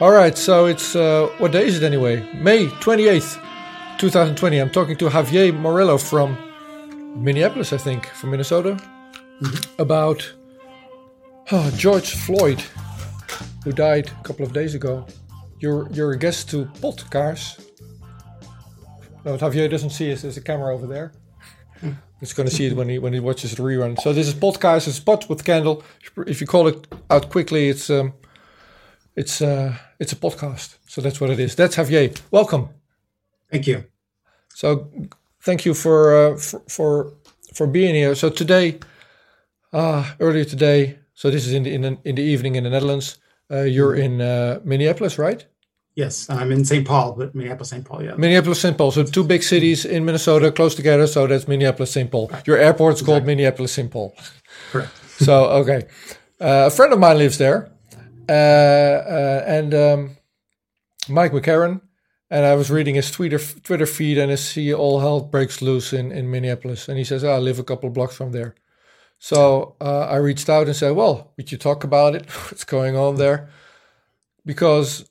All right, so it's uh, what day is it anyway? May 28th, 2020. I'm talking to Javier Morillo from Minneapolis, I think, from Minnesota, mm-hmm. about oh, George Floyd, who died a couple of days ago. You're, you're a guest to Podcast. No, Javier doesn't see is there's a camera over there. He's going to see it when he when he watches the rerun. So this is podcast. It's pot with candle. If you call it out quickly, it's um, it's uh, it's a podcast. So that's what it is. That's Javier. Welcome. Thank you. So thank you for uh, for, for for being here. So today, uh, earlier today. So this is in the in the, in the evening in the Netherlands. Uh, you're in uh, Minneapolis, right? Yes, I'm in St. Paul, but Minneapolis, St. Paul, yeah. Minneapolis, St. Paul. So two big cities in Minnesota close together. So that's Minneapolis, St. Paul. Your airport's exactly. called Minneapolis, St. Paul. Correct. so okay, uh, a friend of mine lives there, and um, Mike McCarran. And I was reading his Twitter Twitter feed, and I see all hell breaks loose in, in Minneapolis. And he says, oh, "I live a couple of blocks from there." So uh, I reached out and said, "Well, would you talk about it? What's going on there?" Because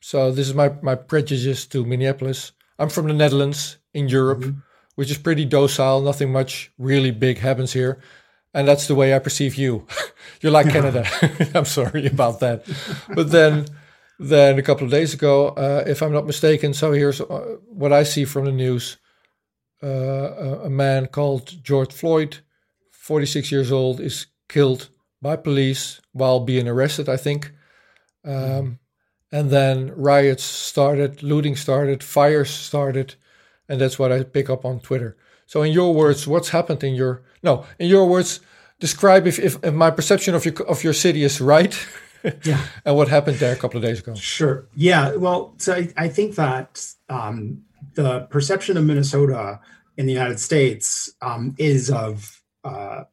so this is my my prejudice to Minneapolis. I'm from the Netherlands in Europe, mm-hmm. which is pretty docile. Nothing much really big happens here, and that's the way I perceive you. You're like Canada. I'm sorry about that, but then then a couple of days ago, uh, if I'm not mistaken, so here's uh, what I see from the news: uh, a man called George Floyd, 46 years old, is killed by police while being arrested. I think. Um, mm-hmm and then riots started, looting started, fires started, and that's what I pick up on Twitter. So, in your words, what's happened in your no? In your words, describe if, if, if my perception of your of your city is right. yeah. and what happened there a couple of days ago? Sure. Yeah. Well, so I, I think that um, the perception of Minnesota in the United States um, is of uh,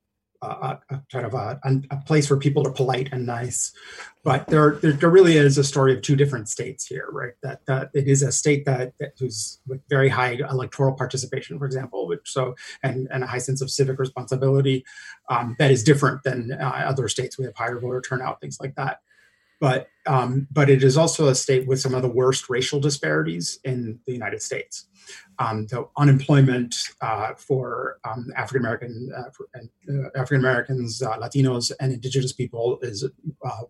a, a, kind of a, a, place where people are polite and nice. But there, there, there, really is a story of two different states here, right? That, that it is a state that, that who's with very high electoral participation, for example, which so and, and a high sense of civic responsibility um, that is different than uh, other states. We have higher voter turnout, things like that but um, but it is also a state with some of the worst racial disparities in the United States. Um, so unemployment uh, for um, African American uh, uh, African Americans, uh, Latinos, and Indigenous people is uh,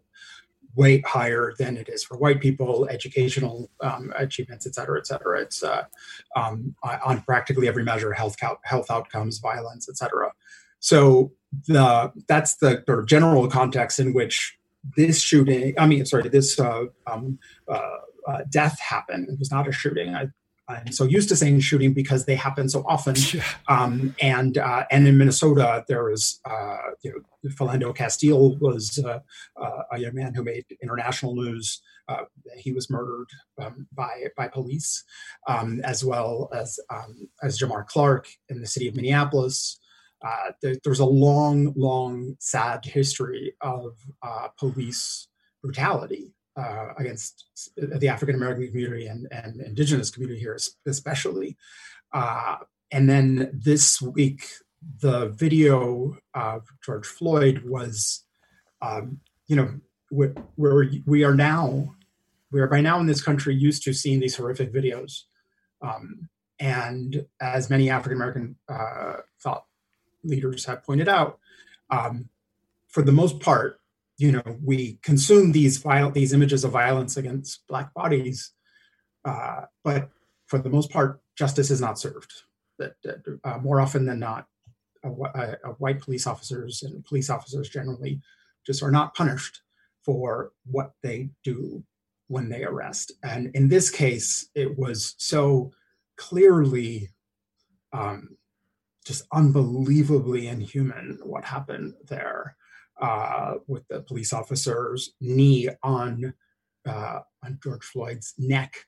way higher than it is for white people. Educational um, achievements, et cetera, et cetera. It's uh, um, on practically every measure: health health outcomes, violence, et cetera. So the that's the sort of general context in which this shooting, I mean, sorry, this uh, um, uh, uh, death happened. It was not a shooting. I, I'm so used to saying shooting because they happen so often. Um, and uh, and in Minnesota, there was uh, you know Philando Castile was uh, a young man who made international news. he was murdered um, by by police, um, as well as um, as Jamar Clark in the city of Minneapolis. Uh, there, there's a long, long, sad history of uh, police brutality uh, against the African American community and, and indigenous community here, especially. Uh, and then this week, the video of George Floyd was, um, you know, where, where we are now, we are by now in this country used to seeing these horrific videos. Um, and as many African American uh, thought leaders have pointed out, um, for the most part, you know, we consume these viol- these images of violence against black bodies, uh, but for the most part, justice is not served. That uh, more often than not, a white police officers and police officers generally just are not punished for what they do when they arrest. And in this case, it was so clearly um, just unbelievably inhuman what happened there uh, with the police officer's knee on uh, on George Floyd's neck,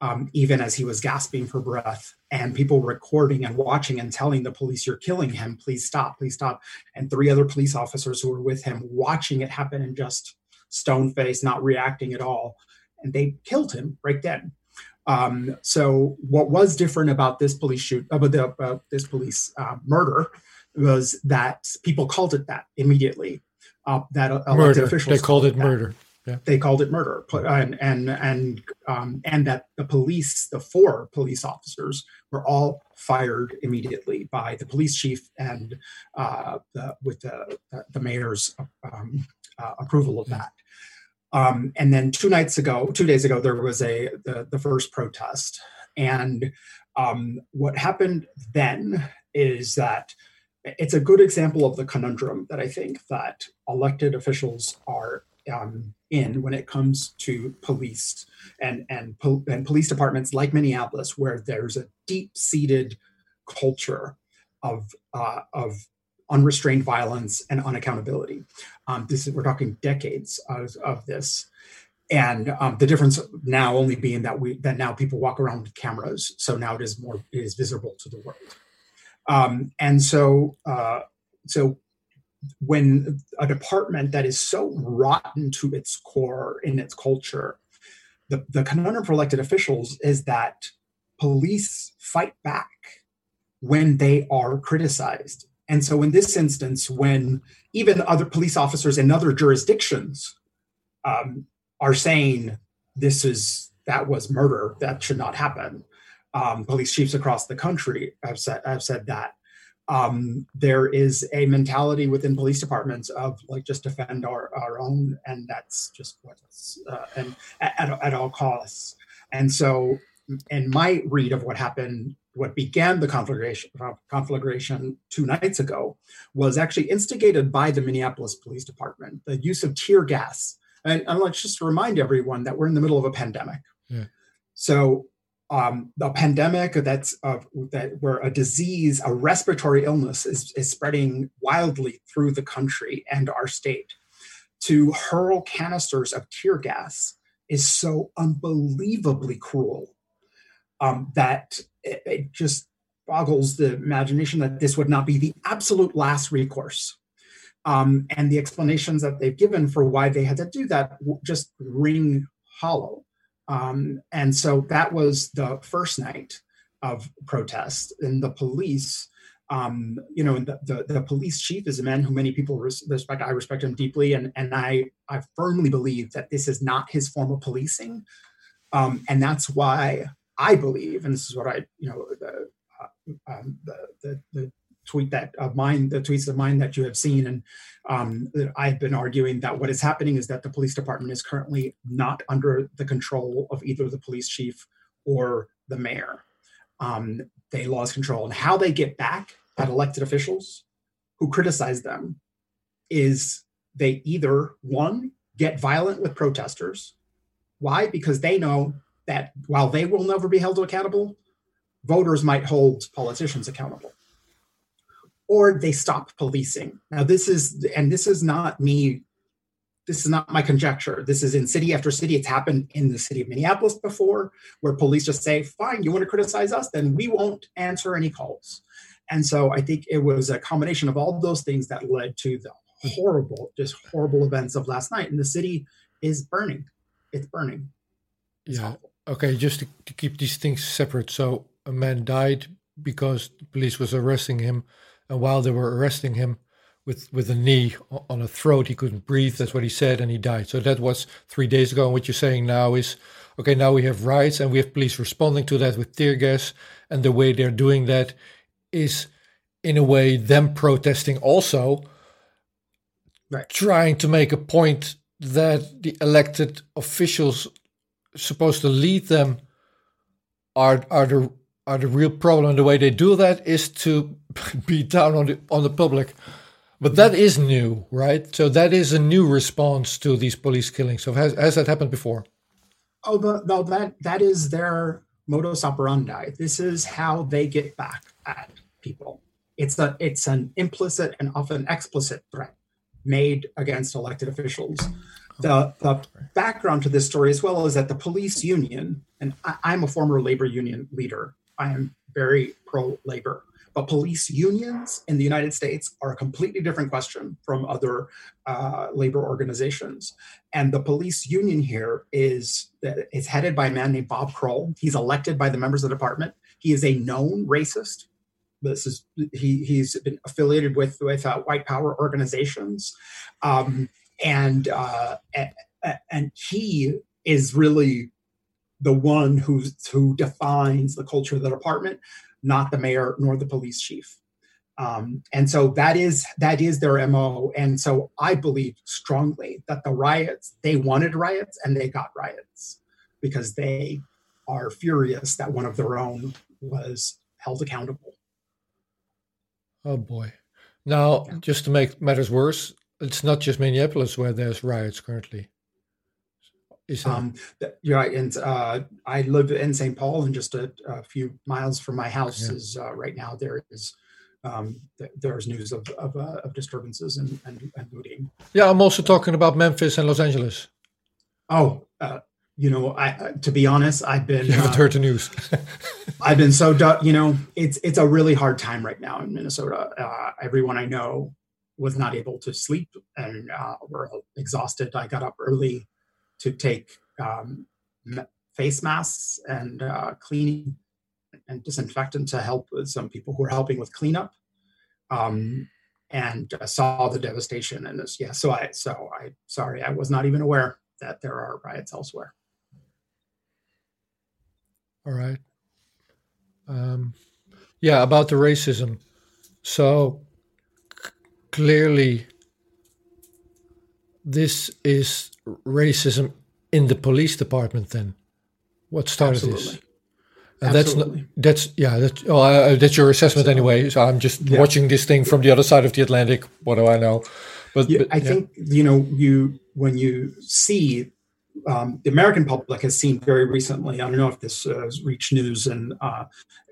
um, even as he was gasping for breath, and people recording and watching and telling the police, "You're killing him! Please stop! Please stop!" And three other police officers who were with him watching it happen and just stone faced, not reacting at all, and they killed him right then. Um, so what was different about this police shoot, about, the, about this police uh, murder, was that people called it that immediately. Uh, that elected murder. officials they called it, murder. Yeah. They called it murder, and and and um, and that the police, the four police officers, were all fired immediately by the police chief and uh, the, with the the mayor's um, uh, approval of that. Um, and then two nights ago, two days ago, there was a the, the first protest, and um, what happened then is that it's a good example of the conundrum that I think that elected officials are um, in when it comes to police and and, and police departments like Minneapolis, where there's a deep-seated culture of uh, of unrestrained violence and unaccountability. Um, this is we're talking decades of, of this, and um, the difference now only being that we that now people walk around with cameras, so now it is more it is visible to the world. Um, and so, uh, so when a department that is so rotten to its core in its culture, the, the conundrum for elected officials is that police fight back when they are criticized. And so, in this instance, when even other police officers in other jurisdictions um, are saying this is that was murder, that should not happen, um, police chiefs across the country have said have said that. Um, there is a mentality within police departments of like just defend our, our own, and that's just what's uh, and at, at all costs. And so, in my read of what happened, what began the conflagration, conflagration two nights ago was actually instigated by the Minneapolis Police Department. The use of tear gas, and, and let's just remind everyone that we're in the middle of a pandemic. Yeah. So um, the pandemic that's uh, that where a disease, a respiratory illness is, is spreading wildly through the country and our state, to hurl canisters of tear gas is so unbelievably cruel um, that it, it just boggles the imagination that this would not be the absolute last recourse. Um, and the explanations that they've given for why they had to do that just ring hollow. Um, and so that was the first night of protest. And the police, um, you know, the, the, the, police chief is a man who many people respect. I respect him deeply. And, and I, I firmly believe that this is not his form of policing. Um, and that's why I believe, and this is what I, you know, the, uh, um, the, the, the tweet that of mine, the tweets of mine that you have seen, and um, I've been arguing that what is happening is that the police department is currently not under the control of either the police chief or the mayor. Um, they lost control, and how they get back at elected officials who criticize them is they either one get violent with protesters. Why? Because they know that while they will never be held accountable, voters might hold politicians accountable or they stop policing. Now, this is, and this is not me, this is not my conjecture. This is in city after city. It's happened in the city of Minneapolis before, where police just say, fine, you want to criticize us, then we won't answer any calls. And so I think it was a combination of all those things that led to the horrible, just horrible events of last night. And the city is burning. It's burning. It's yeah. Awful. Okay, just to, to keep these things separate. So a man died because the police was arresting him and while they were arresting him with, with a knee on a throat, he couldn't breathe. That's what he said, and he died. So that was three days ago. And what you're saying now is okay, now we have riots and we have police responding to that with tear gas. And the way they're doing that is, in a way, them protesting also, right. trying to make a point that the elected officials supposed to lead them are are the are the real problem. And the way they do that is to beat down on the on the public. But that is new, right? So that is a new response to these police killings. So has, has that happened before? Oh, but no, that that is their modus operandi. This is how they get back at people. It's a it's an implicit and often explicit threat made against elected officials. The, the background to this story as well is that the police union, and I, I'm a former labor union leader, I am very pro labor. But police unions in the United States are a completely different question from other uh, labor organizations. And the police union here is is headed by a man named Bob Kroll. He's elected by the members of the department. He is a known racist. This is he he's been affiliated with with uh, white power organizations, um, and uh, and he is really the one who who defines the culture of the department, not the mayor nor the police chief. Um, and so that is that is their mo. And so I believe strongly that the riots they wanted riots and they got riots because they are furious that one of their own was held accountable. Oh boy! Now, yeah. just to make matters worse, it's not just Minneapolis where there's riots currently. Is that... um, you're right, and uh, I live in St. Paul, and just a, a, few miles from my house yeah. is uh, right now there is um, th- there's news of of, uh, of disturbances and, and, and, looting. Yeah, I'm also talking about Memphis and Los Angeles. Oh, uh, you know, I to be honest, I've been you haven't uh, heard the news. I've been so you know, it's it's a really hard time right now in Minnesota. Uh, everyone I know was not able to sleep and uh, were exhausted. I got up early to take um, face masks and uh, cleaning and disinfectant to help with some people who are helping with cleanup. Um, and uh, saw the devastation and this, yeah. So I, so I, sorry, I was not even aware that there are riots elsewhere. All right. Um, yeah, about the racism. So clearly, this is racism in the police department then what started Absolutely. this and Absolutely. that's that's yeah that's oh, uh, that's your assessment anyway so i'm just yeah. watching this thing from the other side of the atlantic what do i know but, yeah, but i yeah. think you know you when you see um, the American public has seen very recently. I don't know if this uh, has reached news in uh,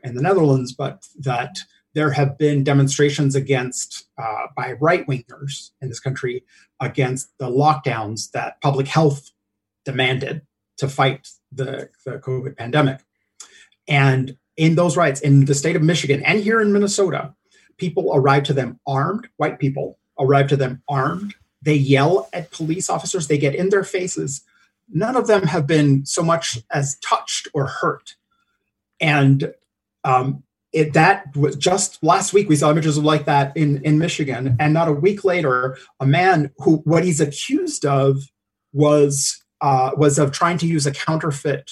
in the Netherlands, but that there have been demonstrations against uh, by right wingers in this country against the lockdowns that public health demanded to fight the, the COVID pandemic. And in those riots in the state of Michigan and here in Minnesota, people arrive to them armed, white people arrive to them armed. They yell at police officers, they get in their faces. None of them have been so much as touched or hurt. And um, it, that was just last week we saw images like that in, in Michigan. And not a week later, a man who what he's accused of was uh, was of trying to use a counterfeit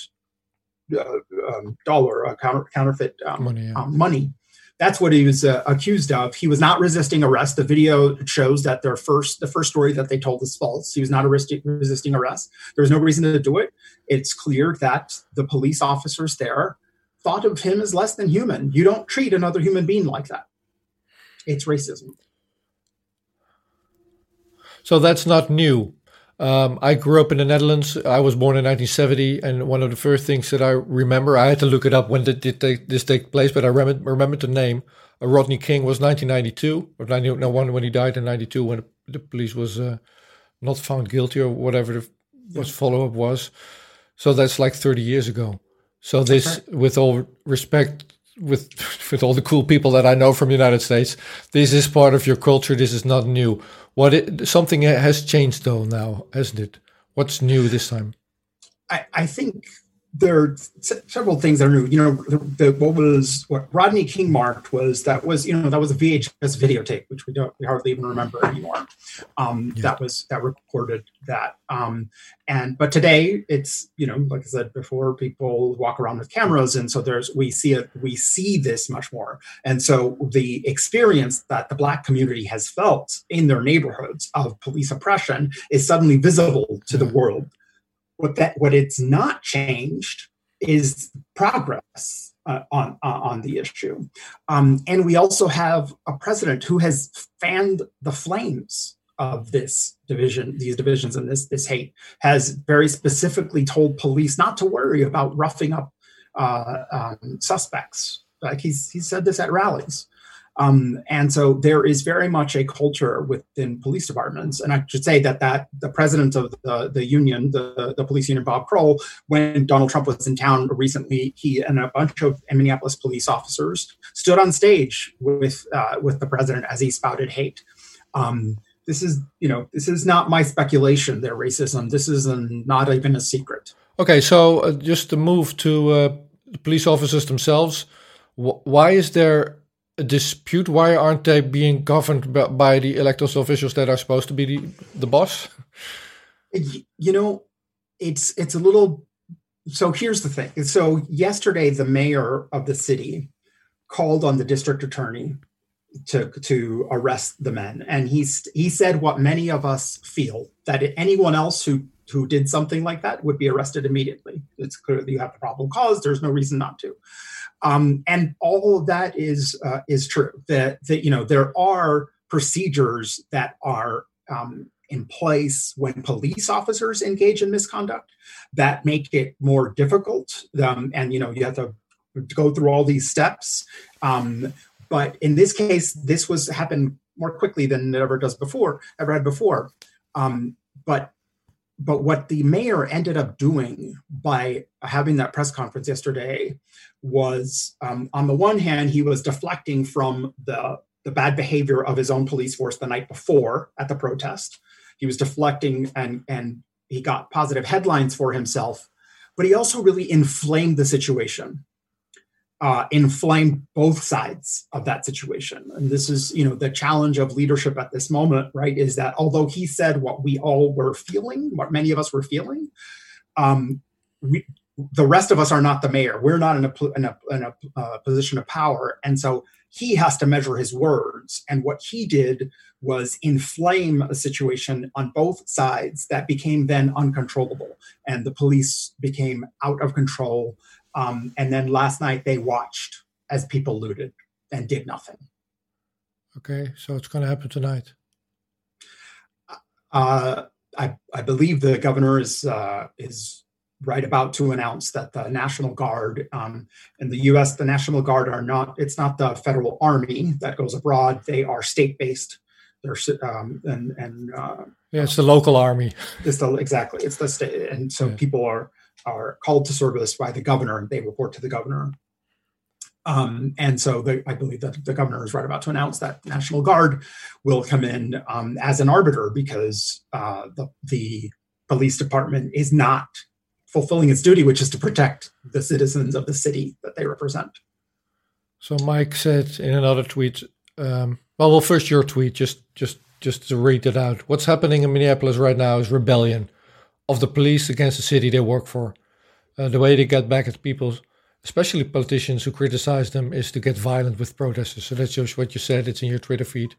uh, um, dollar, a counter, counterfeit um, money, yeah. um, money. That's what he was uh, accused of. He was not resisting arrest. The video shows that their first, the first story that they told is false. He was not resisting arrest. There was no reason to do it. It's clear that the police officers there thought of him as less than human. You don't treat another human being like that. It's racism. So that's not new. Um, I grew up in the Netherlands. I was born in 1970, and one of the first things that I remember, I had to look it up when did, did take, this take place, but I remember, remember the name. Uh, Rodney King was 1992, or 90, no one when he died in 92 when the police was uh, not found guilty or whatever the was follow up was. So that's like 30 years ago. So this, with all respect, with with all the cool people that I know from the United States, this is part of your culture. This is not new. What it, something has changed though now, hasn't it? What's new this time? I, I think there are several things that are new. You know, the, the, what was what Rodney King marked was that was you know that was a VHS videotape, which we don't we hardly even remember anymore. Um, yeah. That was that recorded that. Um, and but today it's you know like I said before, people walk around with cameras, and so there's we see it we see this much more. And so the experience that the Black community has felt in their neighborhoods of police oppression is suddenly visible to the world what that what it's not changed is progress uh, on uh, on the issue, um, and we also have a president who has fanned the flames of this division, these divisions, and this this hate has very specifically told police not to worry about roughing up uh, um, suspects. Like he's he said this at rallies. Um, and so there is very much a culture within police departments. And I should say that that the president of the, the union, the, the police union, Bob Kroll, when Donald Trump was in town recently, he and a bunch of Minneapolis police officers stood on stage with uh, with the president as he spouted hate. Um, this is, you know, this is not my speculation. Their racism. This is not even a secret. Okay, so uh, just to move to uh, police officers themselves, wh- why is there dispute? Why aren't they being governed by the elected officials that are supposed to be the, the boss? You know, it's it's a little. So here's the thing. So yesterday, the mayor of the city called on the district attorney to to arrest the men, and he's he said what many of us feel that anyone else who who did something like that would be arrested immediately. It's clear that you have a problem cause. There's no reason not to. Um, and all of that is uh, is true. That that you know there are procedures that are um, in place when police officers engage in misconduct that make it more difficult. Um, and you know you have to go through all these steps. Um, but in this case, this was happened more quickly than it ever does before, ever had before. Um, but but what the mayor ended up doing by having that press conference yesterday was um, on the one hand he was deflecting from the the bad behavior of his own police force the night before at the protest. He was deflecting and and he got positive headlines for himself but he also really inflamed the situation uh, inflame both sides of that situation. And this is, you know, the challenge of leadership at this moment, right? Is that although he said what we all were feeling, what many of us were feeling, um, we, the rest of us are not the mayor. We're not in a, in a, in a uh, position of power. And so he has to measure his words. And what he did was inflame a situation on both sides that became then uncontrollable. And the police became out of control. Um, and then last night they watched as people looted and did nothing. Okay, so it's going to happen tonight. Uh, I, I believe the governor is uh, is right about to announce that the National Guard um, in the U.S. the National Guard are not it's not the federal army that goes abroad. They are state based. They're um, and and uh, yeah, it's the local army. It's the exactly it's the state, and so yeah. people are are called to service by the governor and they report to the governor. Um, and so the, I believe that the governor is right about to announce that National Guard will come in um, as an arbiter because uh, the, the police department is not fulfilling its duty, which is to protect the citizens of the city that they represent. So Mike said in another tweet, um, well, well, first your tweet, just just just to read it out. What's happening in Minneapolis right now is rebellion of the police against the city they work for. Uh, the way they get back at people, especially politicians who criticize them, is to get violent with protesters. So that's just what you said. It's in your Twitter feed.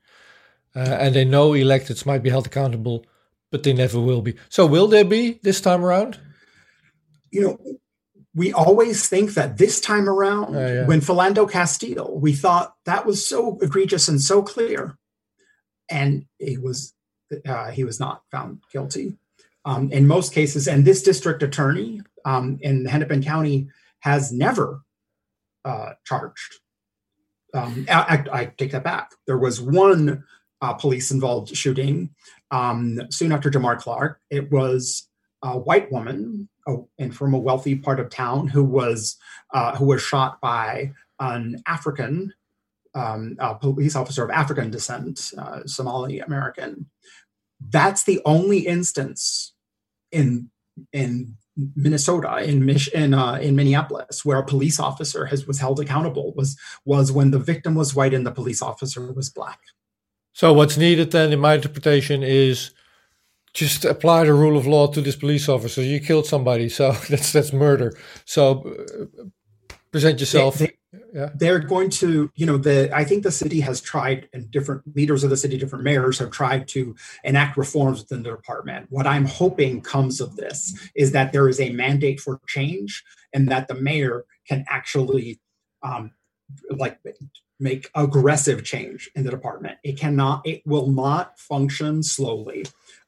Uh, and they know electeds might be held accountable, but they never will be. So will there be this time around? You know, we always think that this time around, uh, yeah. when Philando Castile, we thought that was so egregious and so clear, and he was uh, he was not found guilty um, in most cases. And this district attorney um, in Hennepin County has never uh, charged. Um, I, I, take that back. There was one uh, police involved shooting um, soon after Jamar Clark. It was a white woman and from a wealthy part of town who was uh, who was shot by an African um, police officer of African descent, uh, Somali American. That's the only instance in in Minnesota, in Mich- in, uh, in Minneapolis, where a police officer has was held accountable was was when the victim was white and the police officer was black. So what's needed then, in my interpretation, is just apply the rule of law to this police officer. You killed somebody, so that's that's murder. So present yourself. They, they, yeah. they're going to you know the i think the city has tried and different leaders of the city different mayors have tried to enact reforms within the department what i'm hoping comes of this is that there is a mandate for change and that the mayor can actually um, like make aggressive change in the department it cannot it will not function slowly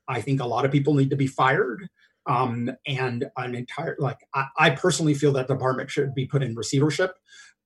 i think a lot of people need to be fired um, and an entire like I, I, personally feel that the department should be put in receivership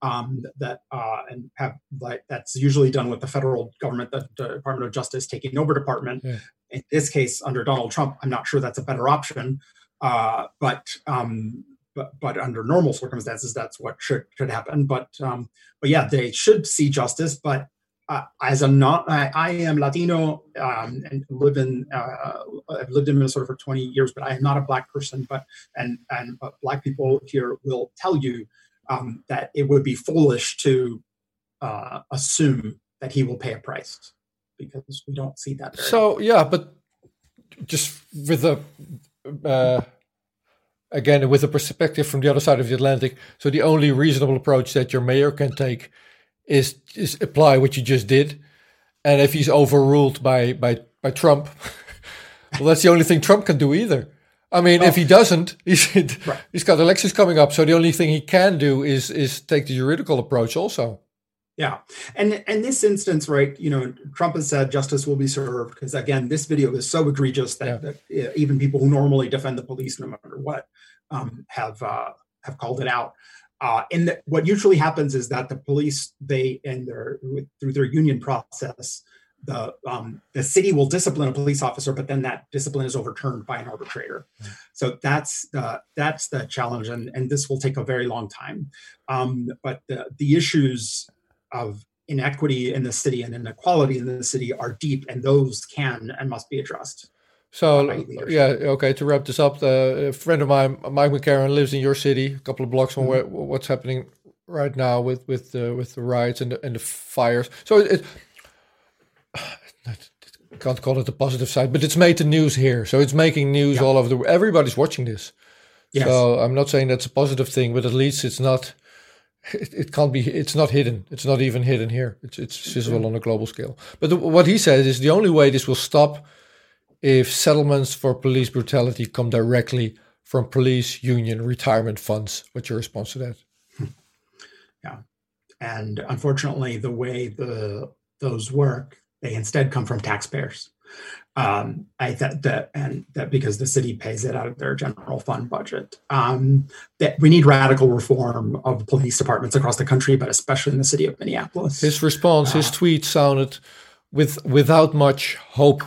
um, that uh, and have like that's usually done with the federal government, the, the Department of Justice taking over department. Yeah. In this case, under Donald Trump, I'm not sure that's a better option, uh, but um, but but under normal circumstances, that's what should should happen. But um, but yeah, they should see justice. But uh, as a not, I, I am Latino um, and live in uh, I've lived in Minnesota for 20 years, but I am not a black person. But and and but black people here will tell you um, that it would be foolish to uh, assume that he will pay a price because we don't see that. so yeah, but just with a uh, again with a perspective from the other side of the Atlantic. So the only reasonable approach that your mayor can take is is apply what you just did, and if he's overruled by by by Trump, well, that's the only thing Trump can do either. I mean, oh. if he doesn't, he's right. he's got elections coming up, so the only thing he can do is is take the juridical approach also. Yeah, and and this instance, right? You know, Trump has said justice will be served because again, this video is so egregious that, yeah. that even people who normally defend the police, no matter what, um, have uh, have called it out. Uh, and the, what usually happens is that the police, they and their through their union process, the um, the city will discipline a police officer, but then that discipline is overturned by an arbitrator. Mm-hmm. So that's the that's the challenge, and and this will take a very long time. Um, but the the issues of inequity in the city and inequality in the city are deep, and those can and must be addressed. So yeah, okay. To wrap this up, the, a friend of mine, Mike McCarran, lives in your city, a couple of blocks from mm-hmm. where what's happening right now with with the with the riots and the, and the fires. So it, can't call it the positive side, but it's made the news here. So it's making news yeah. all over the. Everybody's watching this. Yes. So I'm not saying that's a positive thing, but at least it's not. It, it can't be. It's not hidden. It's not even hidden here. It's it's visible on a global scale. But the, what he said is the only way this will stop if settlements for police brutality come directly from police union retirement funds. What's your response to that? Yeah, and unfortunately, the way the those work they instead come from taxpayers. Um, I that that and that because the city pays it out of their general fund budget. Um, that we need radical reform of police departments across the country, but especially in the city of Minneapolis. His response, uh, his tweet sounded with without much hope,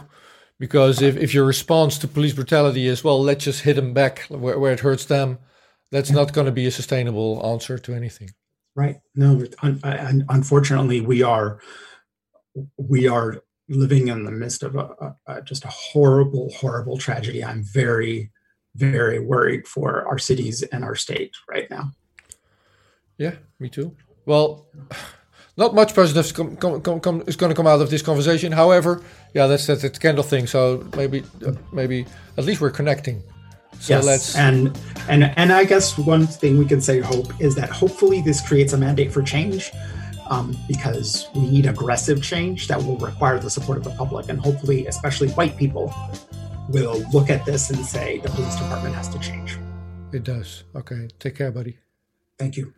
because if, if your response to police brutality is well, let's just hit them back where, where it hurts them, that's not going to be a sustainable answer to anything. Right. No. Un- un- unfortunately, we are we are living in the midst of a, a, a, just a horrible, horrible tragedy. I'm very, very worried for our cities and our state right now. Yeah, me too. Well, not much positive is going to come out of this conversation. However, yeah, that's that's the Kendall thing. So maybe, uh, maybe at least we're connecting. So yes, let's and and and I guess one thing we can say hope is that hopefully this creates a mandate for change um, because we need aggressive change that will require the support of the public. And hopefully, especially white people, will look at this and say the police department has to change. It does. Okay. Take care, buddy. Thank you.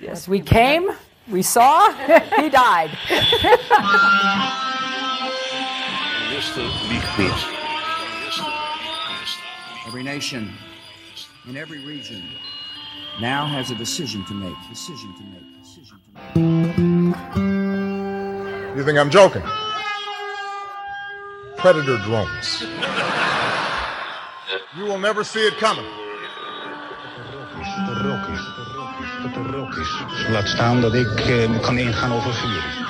Yes, we came, we saw, he died. Every nation in every region now has a decision to make. Decision to make. Decision to make. You think I'm joking? Predator drones. You will never see it coming. dat het er is. Laat staan dat ik eh, kan ingaan over vuur.